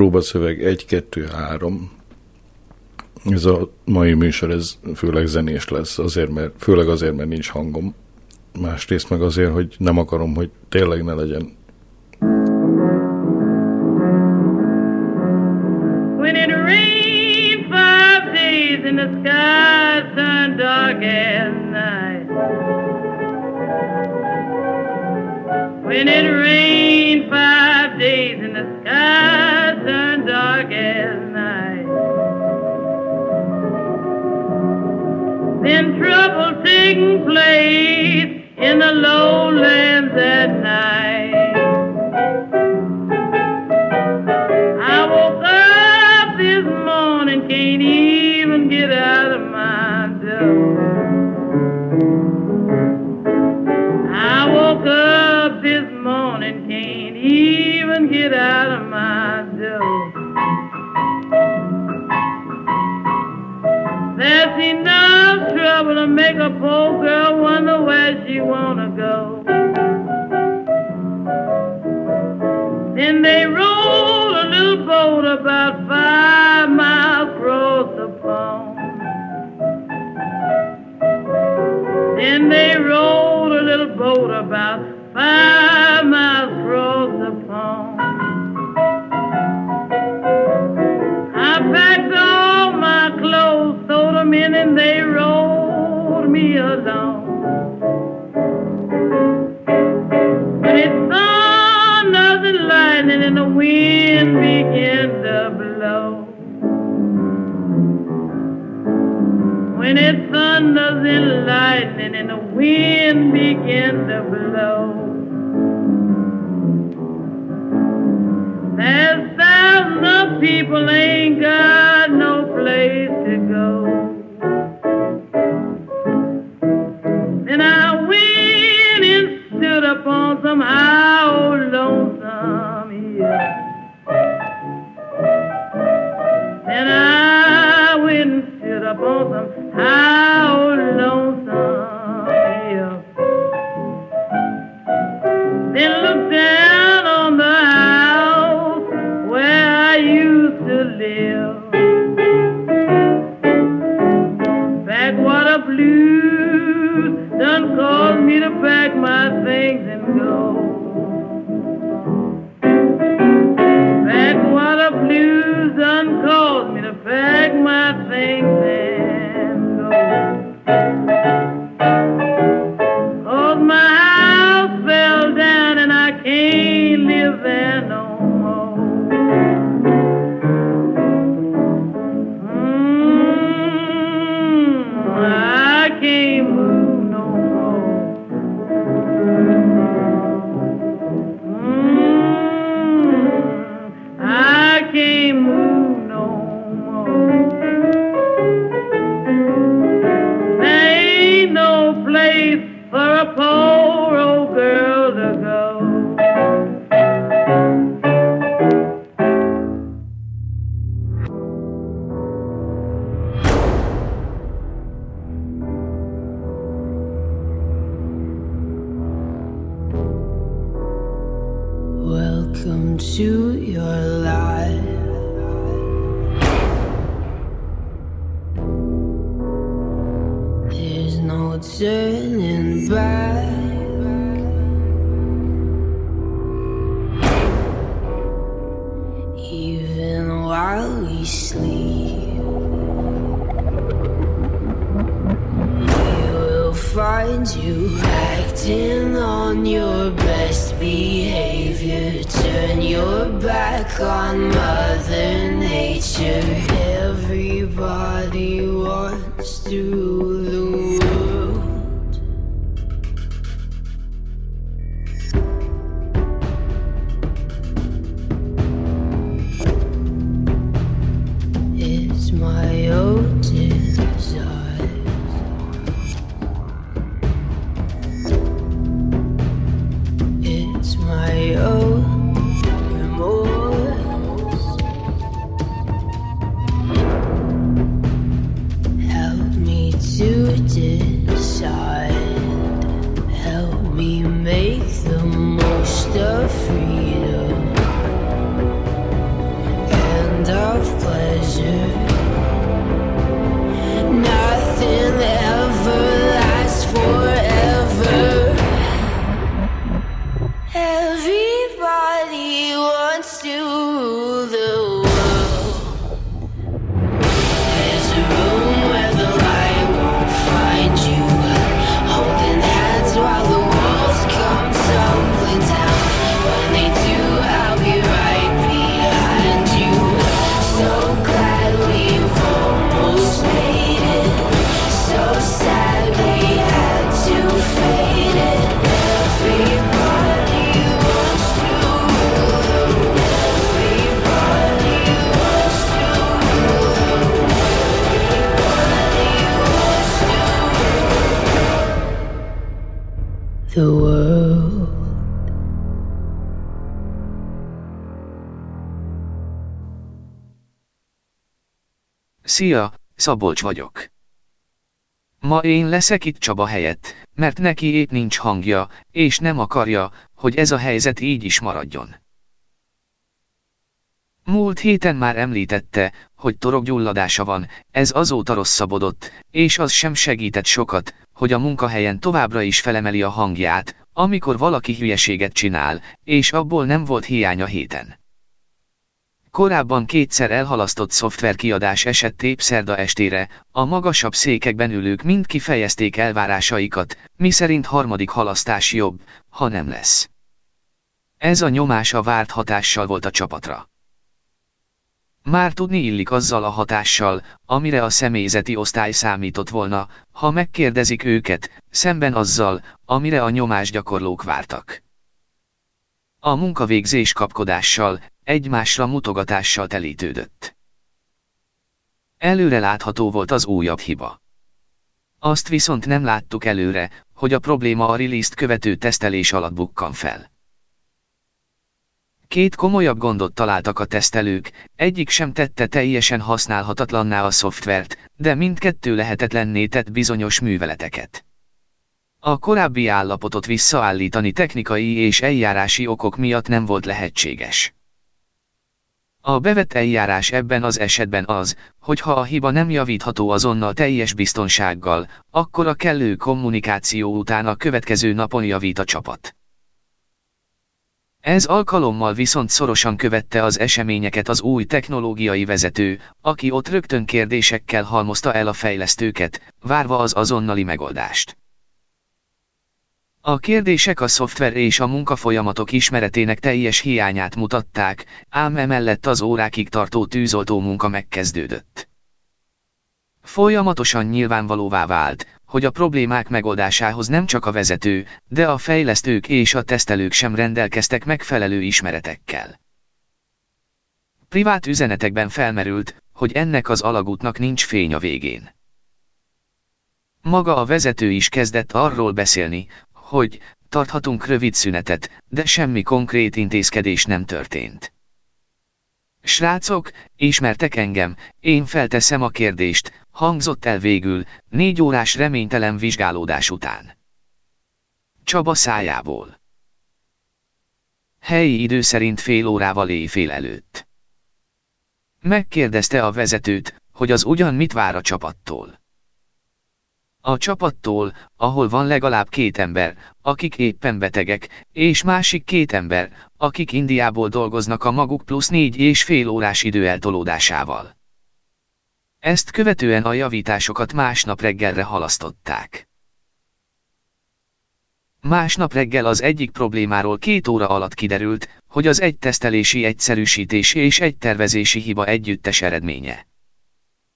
próbaszöveg 1, 2, 3. Ez a mai műsor, ez főleg zenés lesz, azért, mert, főleg azért, mert nincs hangom. Másrészt meg azért, hogy nem akarom, hogy tényleg ne legyen. When it rained. hiding place in the lowlands at trouble to make a poor girl wonder where she wanna go. Then they roll a little boat about Holy for a. Szia, Szabolcs vagyok. Ma én leszek itt Csaba helyett, mert neki épp nincs hangja, és nem akarja, hogy ez a helyzet így is maradjon. Múlt héten már említette, hogy torokgyulladása van, ez azóta rosszabbodott, és az sem segített sokat, hogy a munkahelyen továbbra is felemeli a hangját, amikor valaki hülyeséget csinál, és abból nem volt hiánya héten. Korábban kétszer elhalasztott szoftverkiadás esett épp szerda estére, a magasabb székekben ülők mind kifejezték elvárásaikat, miszerint harmadik halasztás jobb, ha nem lesz. Ez a nyomás a várt hatással volt a csapatra. Már tudni illik azzal a hatással, amire a személyzeti osztály számított volna, ha megkérdezik őket, szemben azzal, amire a nyomásgyakorlók vártak. A munkavégzés kapkodással, egymásra mutogatással telítődött. Előre látható volt az újabb hiba. Azt viszont nem láttuk előre, hogy a probléma a release követő tesztelés alatt bukkan fel. Két komolyabb gondot találtak a tesztelők, egyik sem tette teljesen használhatatlanná a szoftvert, de mindkettő lehetetlenné tett bizonyos műveleteket. A korábbi állapotot visszaállítani technikai és eljárási okok miatt nem volt lehetséges. A bevett eljárás ebben az esetben az, hogy ha a hiba nem javítható azonnal teljes biztonsággal, akkor a kellő kommunikáció után a következő napon javít a csapat. Ez alkalommal viszont szorosan követte az eseményeket az új technológiai vezető, aki ott rögtön kérdésekkel halmozta el a fejlesztőket, várva az azonnali megoldást. A kérdések a szoftver és a munkafolyamatok ismeretének teljes hiányát mutatták, ám emellett az órákig tartó tűzoltó munka megkezdődött. Folyamatosan nyilvánvalóvá vált, hogy a problémák megoldásához nem csak a vezető, de a fejlesztők és a tesztelők sem rendelkeztek megfelelő ismeretekkel. Privát üzenetekben felmerült, hogy ennek az alagútnak nincs fény a végén. Maga a vezető is kezdett arról beszélni, hogy tarthatunk rövid szünetet, de semmi konkrét intézkedés nem történt. Srácok, ismertek engem, én felteszem a kérdést, hangzott el végül, négy órás reménytelen vizsgálódás után. Csaba szájából. Helyi idő szerint fél órával éjfél előtt. Megkérdezte a vezetőt, hogy az ugyan mit vár a csapattól. A csapattól, ahol van legalább két ember, akik éppen betegek, és másik két ember, akik Indiából dolgoznak a maguk plusz négy és fél órás idő eltolódásával. Ezt követően a javításokat másnap reggelre halasztották. Másnap reggel az egyik problémáról két óra alatt kiderült, hogy az egy tesztelési egyszerűsítés és egy tervezési hiba együttes eredménye.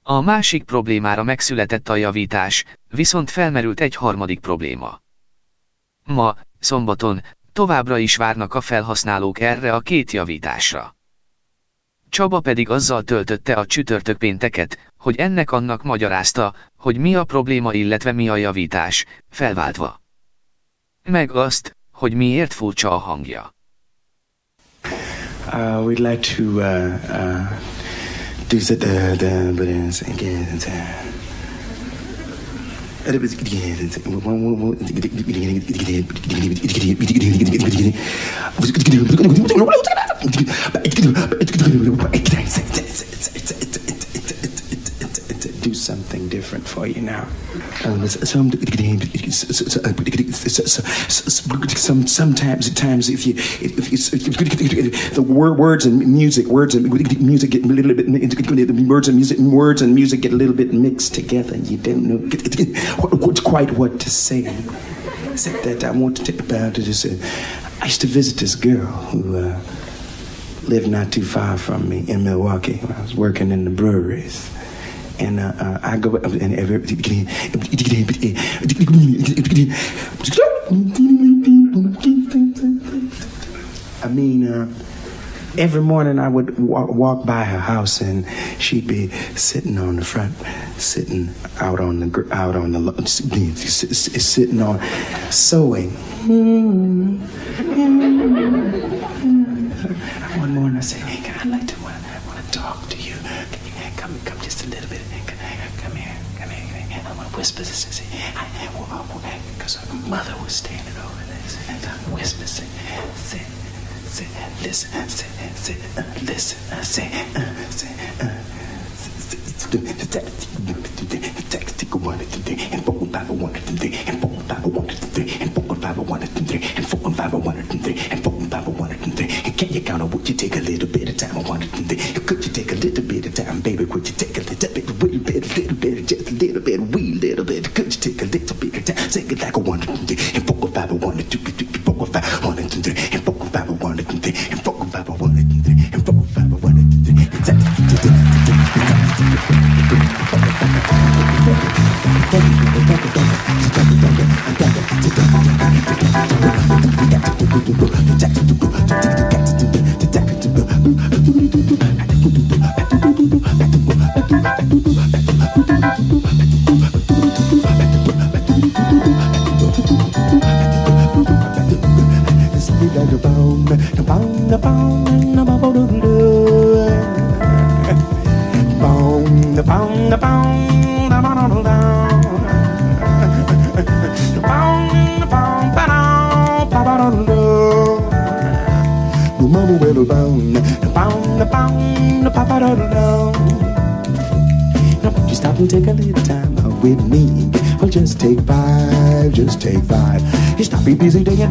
A másik problémára megszületett a javítás, viszont felmerült egy harmadik probléma. Ma, szombaton, továbbra is várnak a felhasználók erre a két javításra. Csaba pedig azzal töltötte a csütörtök pénteket, hogy ennek annak magyarázta, hogy mi a probléma illetve mi a javítás, felváltva. Meg azt, hogy miért furcsa a hangja. Uh, we'd like to uh, uh, Du sitter der på den sengen Thank you do something different for you now. Um, some, some, sometimes, at times, if you, if, the word, words and music, words and music get a little bit, the words and music, words and music get a little bit mixed together, and you don't know quite what to say. Except that I want to talk about it is, I used to visit this girl who. Uh, lived not too far from me in Milwaukee. I was working in the breweries. And uh, uh, I go and every. I mean, uh, every morning I would walk, walk by her house and she'd be sitting on the front, sitting out on the out on the sitting on sewing. One morning I said, "Hey, can I like to want, want to talk to you? Can you come come a little bit? Come here, come here, come here. I want to whisper this. Because her mother was standing over there. And I whisper, say, say, say, listen, say, say, uh, listen, uh, say, uh, say, uh, can you count on would you take a little bit of time? I wanted to think, could you take a little bit of time, baby? Could you take a little bit, wee bit, little bit, just a little bit, wee little bit? Could you take a little bit of time? Take it like a one, two, three, and four, five, one, two, three, four, five, one, two, three, and four, five, one, two, three, and four, five, one, two, three,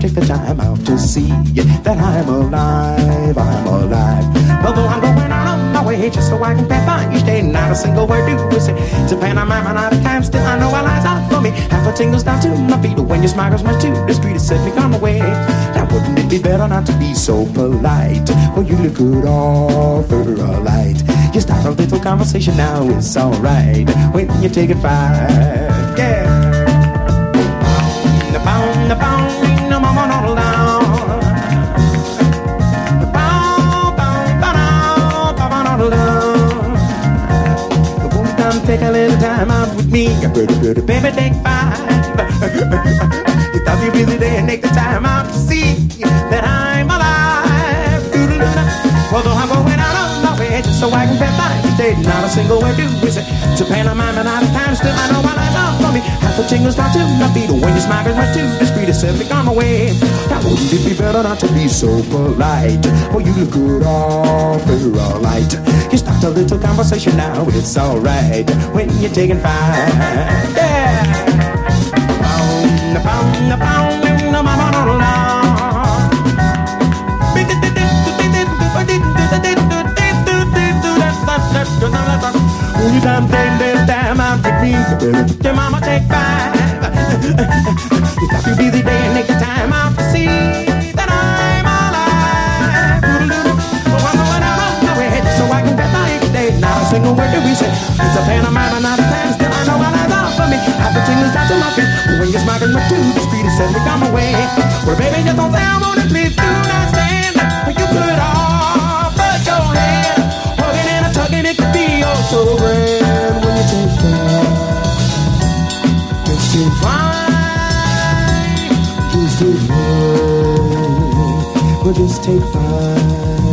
Take the time out to see that I'm alive, I'm alive. Although I'm going out on my way just so I can pay by each day, not a single word do you say. It's a pantomime and out of time, still I know our lies out for me. Half a tingles down to my feet when your smile goes much too discreet to set me on the way. Now, wouldn't it be better not to be so polite? Well, you look good offer a light. You start a little conversation now, it's alright when you take it fine. Yeah. A time out with me. Baby, take five. you thought you busy day and take the time out to see that I'm alive. Although I'm going out on my way just so I can pet by each day. Not a single word do is it. A pantomime and out of time. Still, I know my lies out for me. Half the tingles down to my feet. When your smile is much too discreet, it's simply gone away. Now, wouldn't it be better not to be so polite? Well, you look good off, you're all right. You start a little conversation now, it's alright. When you're taking five. Yeah. Pound, You done take this time out with me. Your mama take five. you stop your busy day and take the time out to see A that we said, It's a pantomime and not a time. Still, I know my lies out for me. Half the tingles down to my feet. When you're smiling with two discreet, it says we come away. Well, baby, just don't say I want it. Please do not stand. But you put off, but go ahead. Hugging and a tugging, it could be oh so grand when you take time. Just to find, just to find. Well, just take five.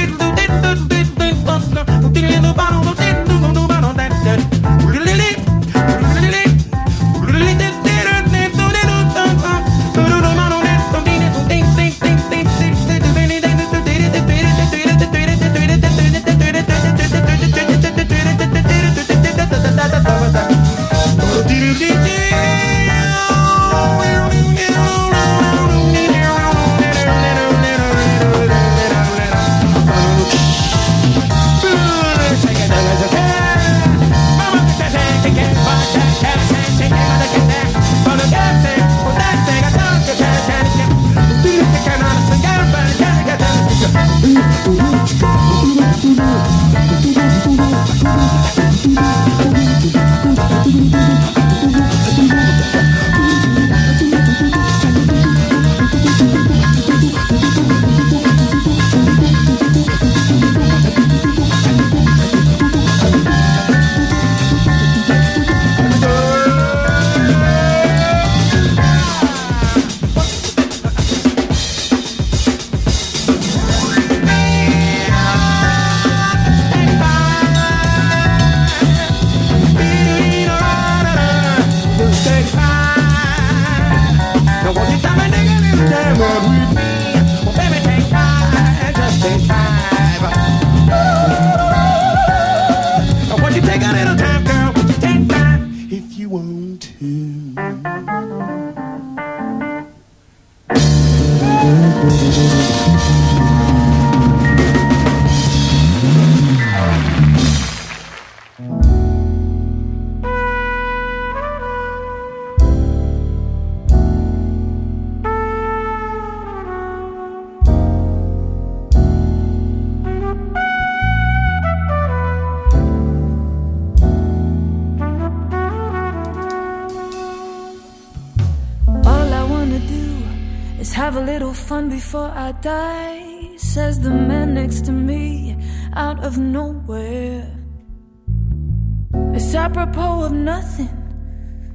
Nothing.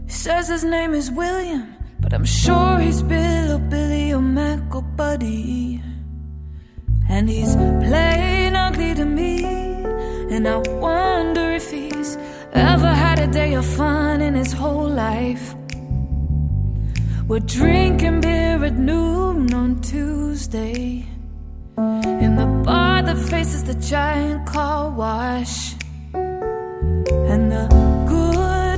He says his name is William, but I'm sure he's Bill or Billy or Mac or Buddy. And he's plain ugly to me, and I wonder if he's ever had a day of fun in his whole life. We're drinking beer at noon on Tuesday in the bar that faces the giant car wash. And the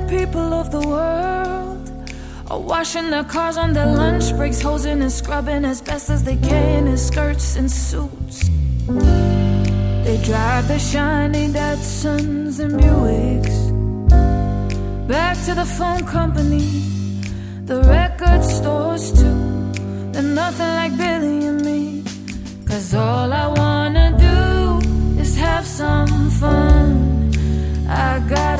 people of the world are washing their cars on their lunch breaks, hosing and scrubbing as best as they can in skirts and suits. They drive their shiny Datsuns and Buicks back to the phone company the record stores too. They're nothing like Billy and me. Cause all I wanna do is have some fun. I got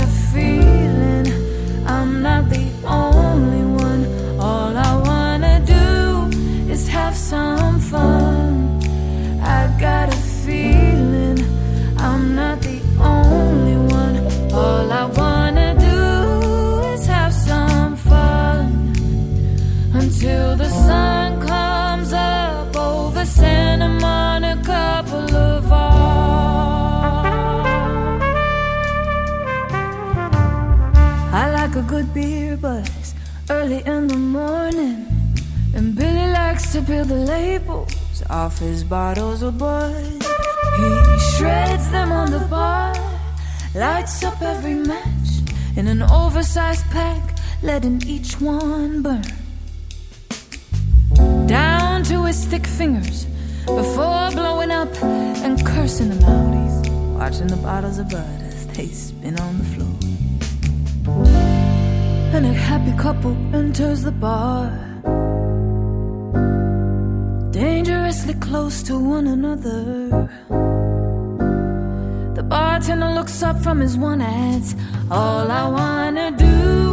peel the labels off his bottles of bud. He shreds them on the bar, lights up every match in an oversized pack, letting each one burn down to his thick fingers before blowing up and cursing them out. Watching the bottles of bud as they spin on the floor. And a happy couple enters the bar, intensely close to one another. The bartender looks up from his one ads. All I wanna do.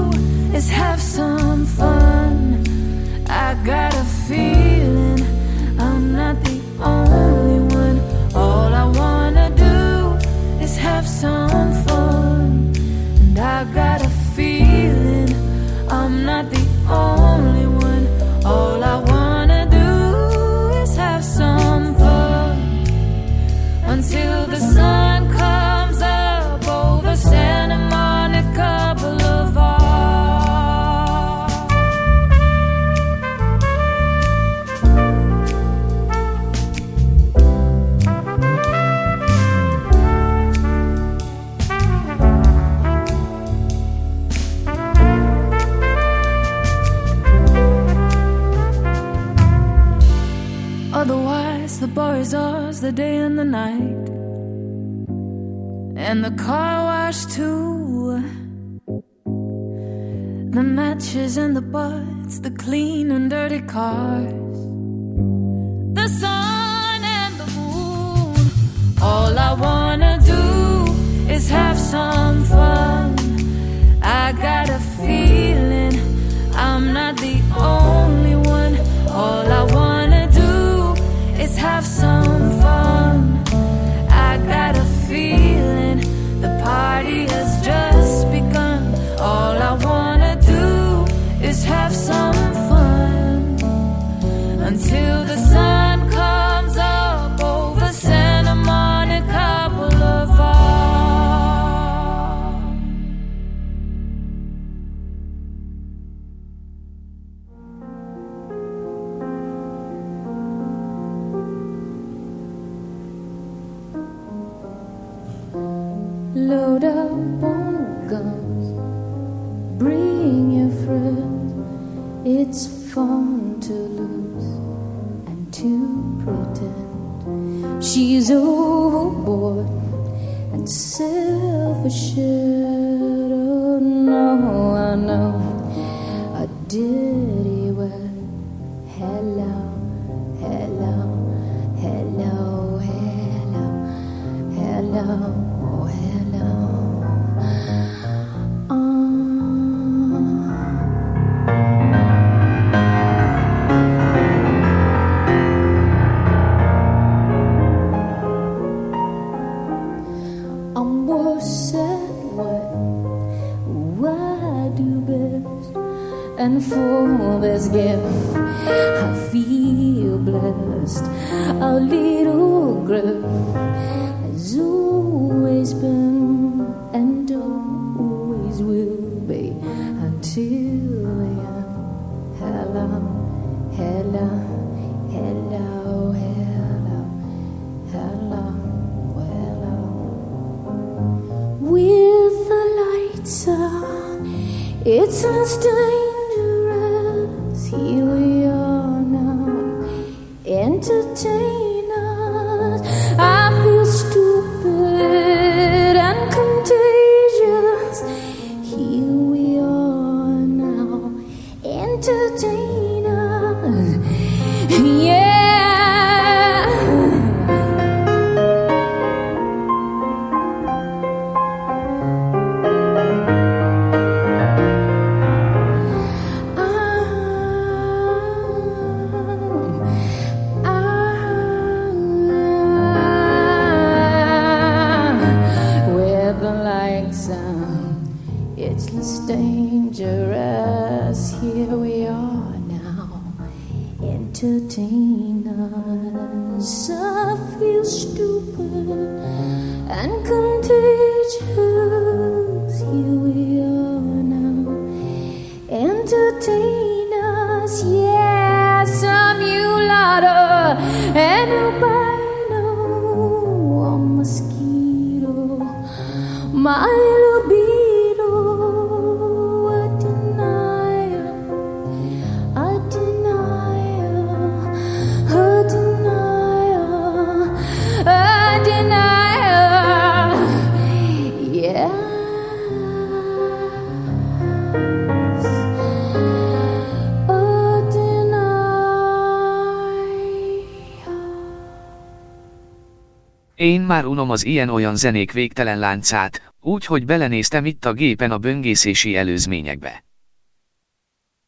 Már unom az ilyen-olyan zenék végtelen láncát, úgy, hogy belenéztem itt a gépen a böngészési előzményekbe.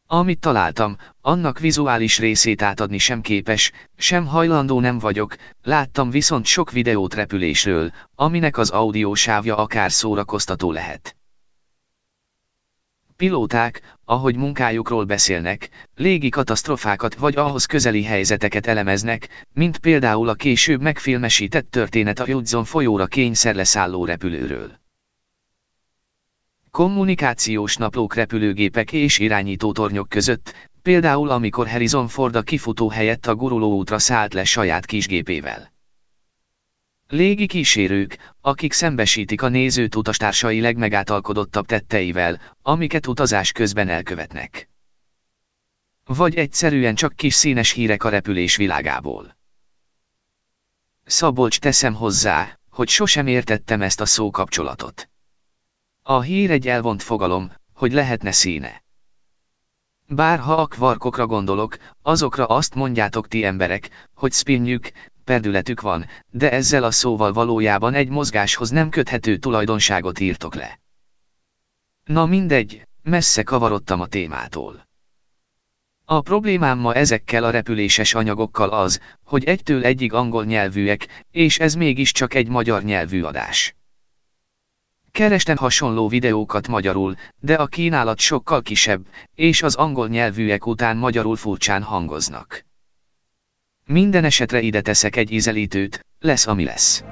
Amit találtam, annak vizuális részét átadni sem képes, sem hajlandó nem vagyok, láttam viszont sok videót repülésről, aminek az audiósávja akár szórakoztató lehet. Pilóták, ahogy munkájukról beszélnek, légi katasztrofákat vagy ahhoz közeli helyzeteket elemeznek, mint például a később megfilmesített történet a Judson folyóra kényszerleszálló repülőről. Kommunikációs naplók repülőgépek és irányítótornyok között, például amikor Harrison Ford a kifutó helyett a gurulóútra szállt le saját kisgépével. Légi kísérők, akik szembesítik a nézőt utastársai legmegátalkodottabb tetteivel, amiket utazás közben elkövetnek. Vagy egyszerűen csak kis színes hírek a repülés világából. Szabolcs teszem hozzá, hogy sosem értettem ezt a szókapcsolatot. A hír egy elvont fogalom, hogy lehetne színe. Bár ha a kvarkokra gondolok, azokra azt mondjátok ti emberek, hogy spinjük, perdületük van, de ezzel a szóval valójában egy mozgáshoz nem köthető tulajdonságot írtok le. Na mindegy, messze kavarodtam a témától. A problémám ma ezekkel a repüléses anyagokkal az, hogy egytől egyig angol nyelvűek, és ez mégiscsak egy magyar nyelvű adás. Kerestem hasonló videókat magyarul, de a kínálat sokkal kisebb, és az angol nyelvűek után magyarul furcsán hangoznak. Minden esetre ide teszek egy ízelítőt, lesz ami lesz.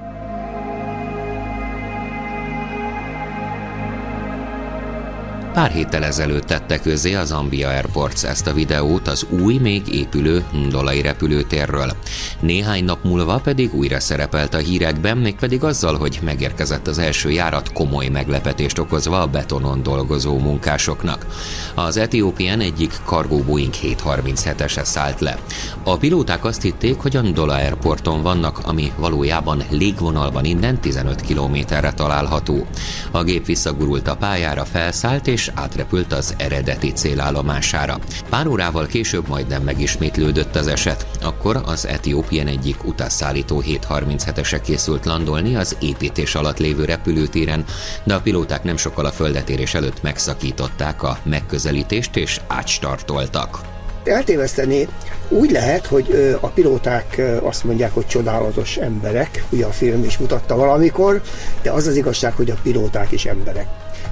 Pár héttel ezelőtt tette közé az Ambia Airports ezt a videót az új, még épülő Ndolai repülőtérről. Néhány nap múlva pedig újra szerepelt a hírekben, mégpedig azzal, hogy megérkezett az első járat komoly meglepetést okozva a betonon dolgozó munkásoknak. Az Etiópián egyik Cargo Boeing 737-ese szállt le. A pilóták azt hitték, hogy a Ndola Airporton vannak, ami valójában légvonalban innen 15 kilométerre található. A gép visszagurult a pályára, felszállt és átrepült az eredeti célállomására. Pár órával később majdnem megismétlődött az eset. Akkor az Etiópián egyik utasszállító 737-ese készült landolni az építés alatt lévő repülőtéren, de a pilóták nem sokkal a földetérés előtt megszakították a megközelítést és átstartoltak. Eltéveszteni úgy lehet, hogy a pilóták azt mondják, hogy csodálatos emberek, ugye a film is mutatta valamikor, de az az igazság, hogy a pilóták is emberek.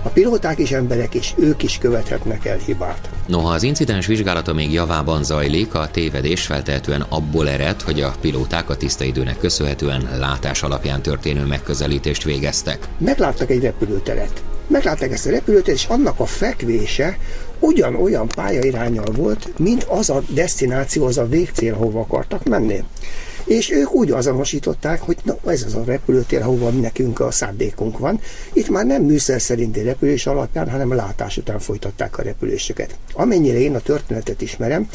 A pilóták is emberek, és ők is követhetnek el hibát. Noha az incidens vizsgálata még javában zajlik, a tévedés feltehetően abból ered, hogy a pilóták a tiszta időnek köszönhetően látás alapján történő megközelítést végeztek. Megláttak egy repülőteret. Meglátták ezt a repülőteret, és annak a fekvése ugyanolyan pályairányal volt, mint az a destináció, az a végcél, hova akartak menni. És ők úgy azonosították, hogy na, ez az a repülőtér, ahova nekünk a szándékunk van. Itt már nem műszer szerinti repülés alapján, hanem látás után folytatták a repüléseket. Amennyire én a történetet ismerem,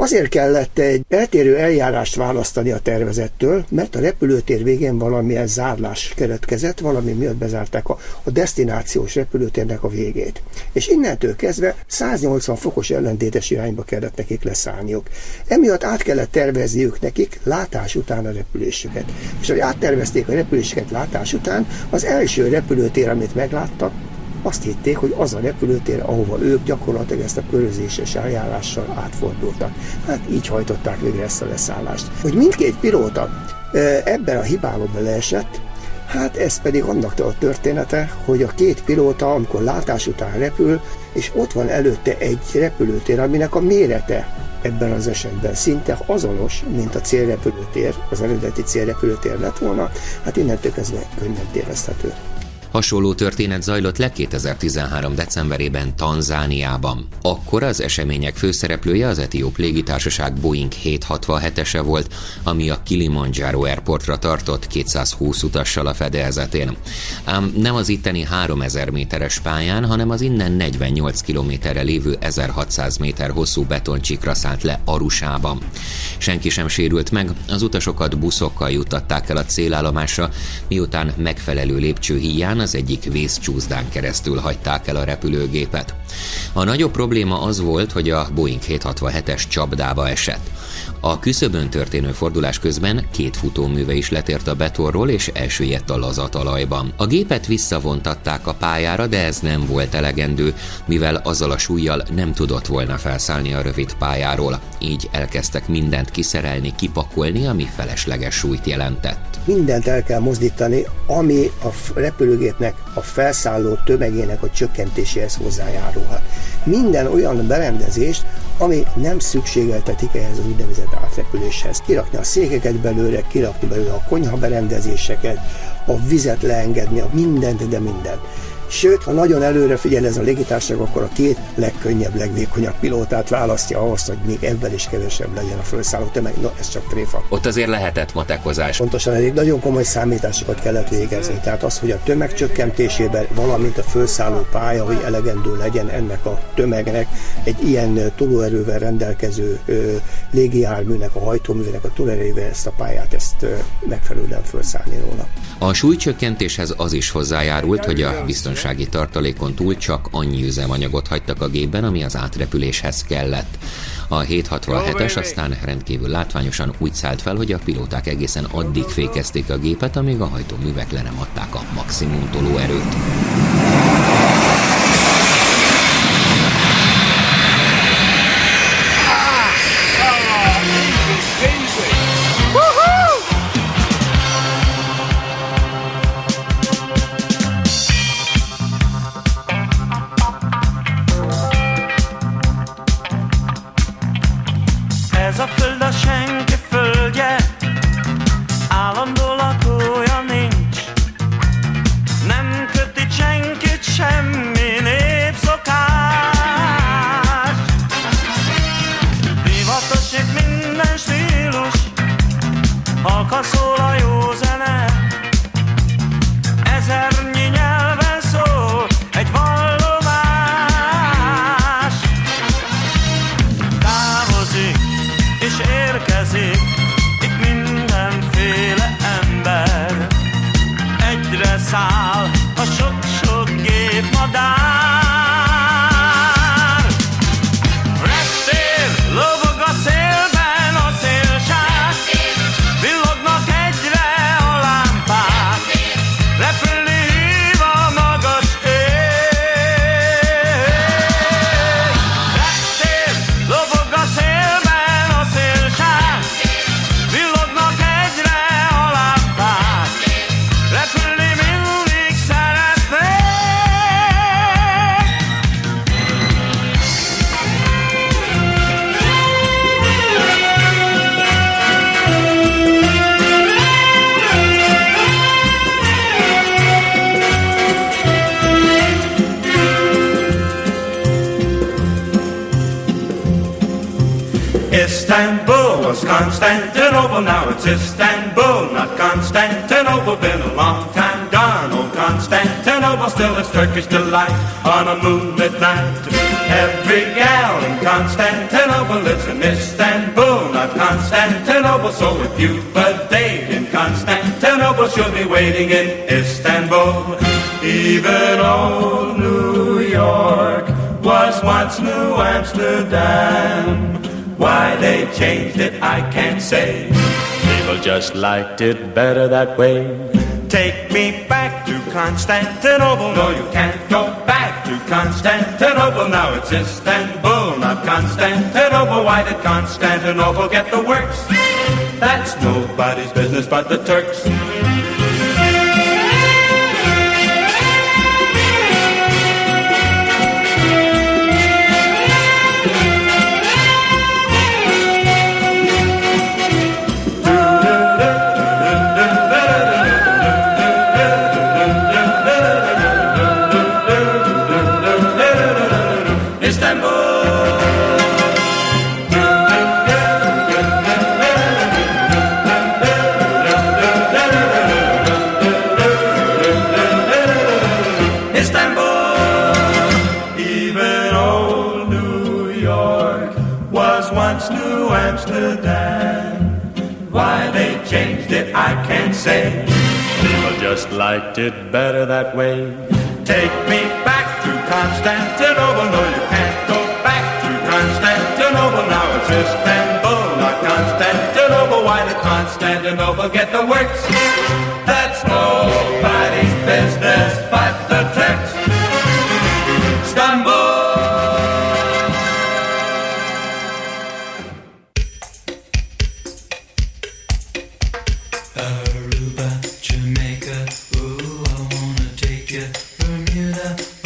Azért kellett egy eltérő eljárást választani a tervezettől, mert a repülőtér végén valamilyen zárlás keretkezett, valami miatt bezárták a, a destinációs repülőtérnek a végét. És innentől kezdve 180 fokos ellentétes irányba kellett nekik leszállniuk. Emiatt át kellett tervezniük nekik látás után a repülésüket. És hogy áttervezték a repüléseket látás után, az első repülőtér, amit megláttak, azt hitték, hogy az a repülőtér, ahova ők gyakorlatilag ezt a körözéses eljárással átfordultak. Hát így hajtották végre ezt a leszállást. Hogy mindkét pilóta ebben a hibába beleesett, Hát ez pedig annak a története, hogy a két pilóta, amikor látás után repül, és ott van előtte egy repülőtér, aminek a mérete ebben az esetben szinte azonos, mint a célrepülőtér, az eredeti célrepülőtér lett volna, hát innentől kezdve könnyen téveszthető. Hasonló történet zajlott le 2013. decemberében Tanzániában. Akkor az események főszereplője az etióp légitársaság Boeing 767-ese volt, ami a Kilimanjaro Airportra tartott 220 utassal a fedezetén. Ám nem az itteni 3000 méteres pályán, hanem az innen 48 kilométerre lévő 1600 méter hosszú betoncsikra szállt le Arusában. Senki sem sérült meg, az utasokat buszokkal juttatták el a célállomásra, miután megfelelő lépcső híján után az egyik vészcsúszdán keresztül hagyták el a repülőgépet. A nagyobb probléma az volt, hogy a Boeing 767-es csapdába esett. A küszöbön történő fordulás közben két futóműve is letért a betonról és elsüllyedt a lazatalajban. A gépet visszavontatták a pályára, de ez nem volt elegendő, mivel azzal a súlyjal nem tudott volna felszállni a rövid pályáról. Így elkezdtek mindent kiszerelni, kipakolni, ami felesleges súlyt jelentett. Mindent el kell mozdítani, ami a repülőgépnek a felszálló tömegének a csökkentéséhez hozzájárulhat. Minden olyan berendezést, ami nem szükségeltetik ehhez az úgynevezett átrepüléshez. Kirakni a székeket belőle, kirakni belőle a konyha berendezéseket, a vizet leengedni, a mindent, de mindent. Sőt, ha nagyon előre figyel ez a légitársaság, akkor a két legkönnyebb, legvékonyabb pilótát választja ahhoz, hogy még ebben is kevesebb legyen a felszálló tömeg. No, ez csak tréfa. Ott azért lehetett matekozás. Pontosan elég nagyon komoly számításokat kellett végezni. Tehát az, hogy a tömeg csökkentésében, valamint a felszálló pálya, hogy elegendő legyen ennek a tömegnek, egy ilyen tolóerővel rendelkező ö, légijárműnek, a hajtóművének a tolóerővel ezt a pályát, ezt ö, megfelelően felszállni róla. A súlycsökkentéshez az is hozzájárult, hogy a biztonsági tartalékon túl csak annyi üzemanyagot hagytak a gépben, ami az átrepüléshez kellett. A 767-es aztán rendkívül látványosan úgy szállt fel, hogy a pilóták egészen addig fékezték a gépet, amíg a hajtóművek le nem adták a maximum tolóerőt. Waiting in Istanbul. Even old New York was once New Amsterdam. Why they changed it, I can't say. People just liked it better that way. Take me back to Constantinople. No, you can't go back to Constantinople. Now it's Istanbul, not Constantinople. Why did Constantinople get the works? That's nobody's business but the Turks. just liked it better that way. Take me back to Constantinople. No, you can't go back to Constantinople. Now it's Istanbul, not Constantinople. Why did Constantinople get the works? hear the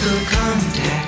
physical contact.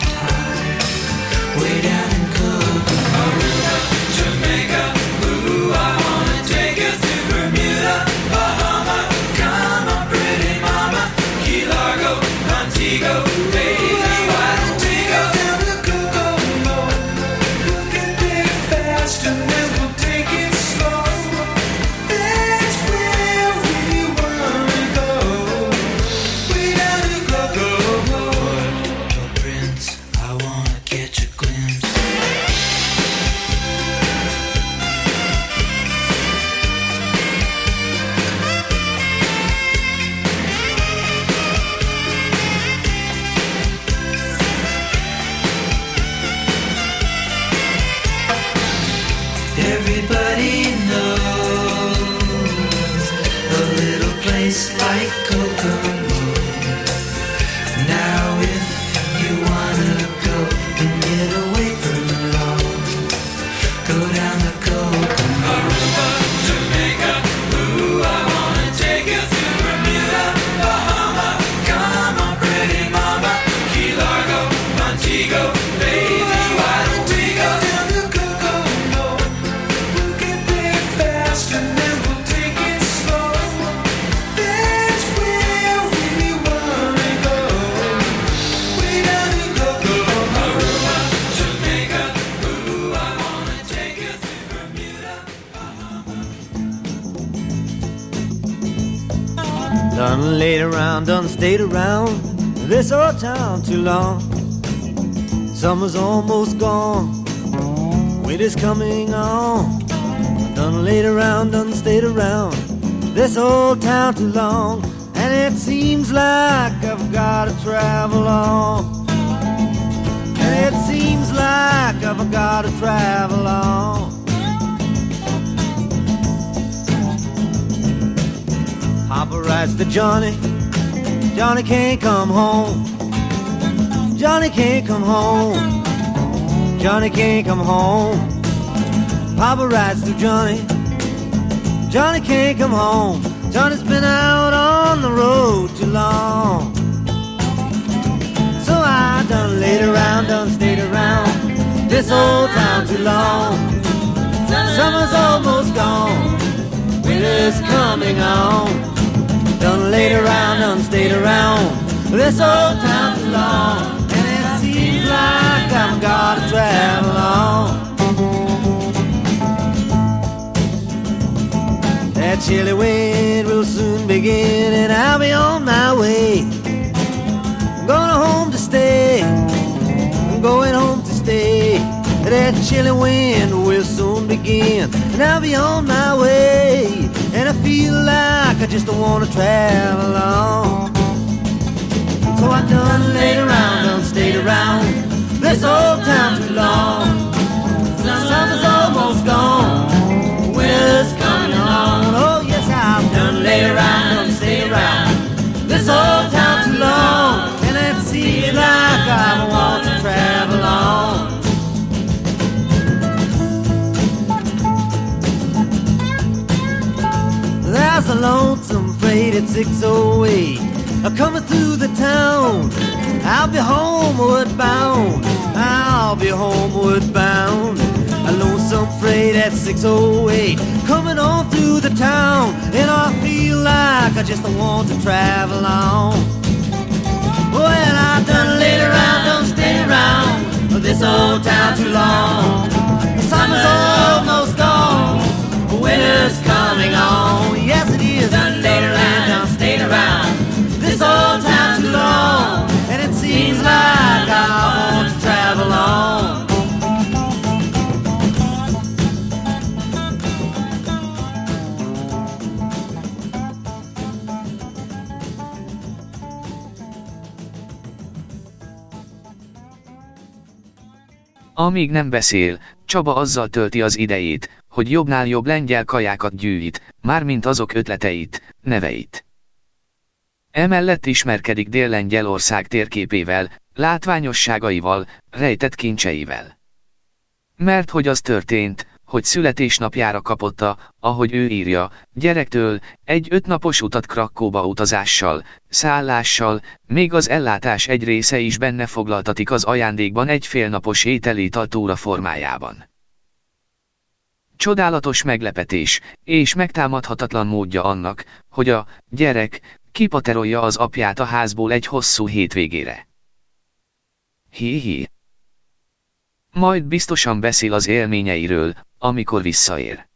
Done laid around, done stayed around this old town too long. Summer's almost gone, winter's coming on. Done laid around, done stayed around this old town too long. And it seems like I've gotta travel on. And it seems like I've gotta travel on. Papa writes to Johnny, Johnny can't come home. Johnny can't come home. Johnny can't come home. Papa writes to Johnny, Johnny can't come home. Johnny's been out on the road too long. So I done laid around, done stayed around this old town too long. Summer's almost gone, winter's coming on. Done laid around, done stayed around. This old time's long, and it seems like I've got to travel on. That chilly wind will soon begin, and I'll be on my way. I'm going home to stay. I'm going home to stay. That chilly wind will soon begin, and I'll be on my way. And I feel like I just don't want to travel on. So I done laid around, done stayed around this old town too long. 608 a coming through the town. I'll be homeward bound. I'll be homeward bound. A lonesome freight at 608 coming on through the town. And I feel like I just don't want to travel on. Well, I've done laid around, done stayed around this old town too long. Summer's almost gone, winter's coming on. Yes, it is. Done done stayed around this old town long, and it seems like I want to travel on. Amíg nem beszél, Csaba azzal tölti az idejét, hogy jobbnál jobb lengyel kajákat gyűjt, mármint azok ötleteit, neveit. Emellett ismerkedik Dél-Lengyelország térképével, látványosságaival, rejtett kincseivel. Mert hogy az történt, hogy születésnapjára kapotta, ahogy ő írja, gyerektől, egy ötnapos utat Krakkóba utazással, szállással, még az ellátás egy része is benne foglaltatik az ajándékban egy félnapos ételétaltúra formájában. Csodálatos meglepetés, és megtámadhatatlan módja annak, hogy a gyerek kipaterolja az apját a házból egy hosszú hétvégére. Hi-hi. Majd biztosan beszél az élményeiről, amikor visszaér.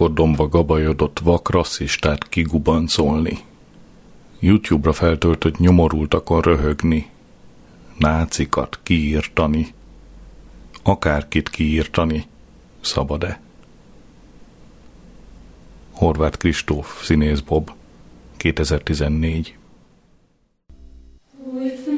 Drótkordonba gabajodott vak rasszistát kigubancolni, YouTube-ra feltöltött nyomorultakon röhögni, nácikat kiírtani, akárkit kiírtani, szabad-e? Horváth Kristóf, színész Bob, 2014. With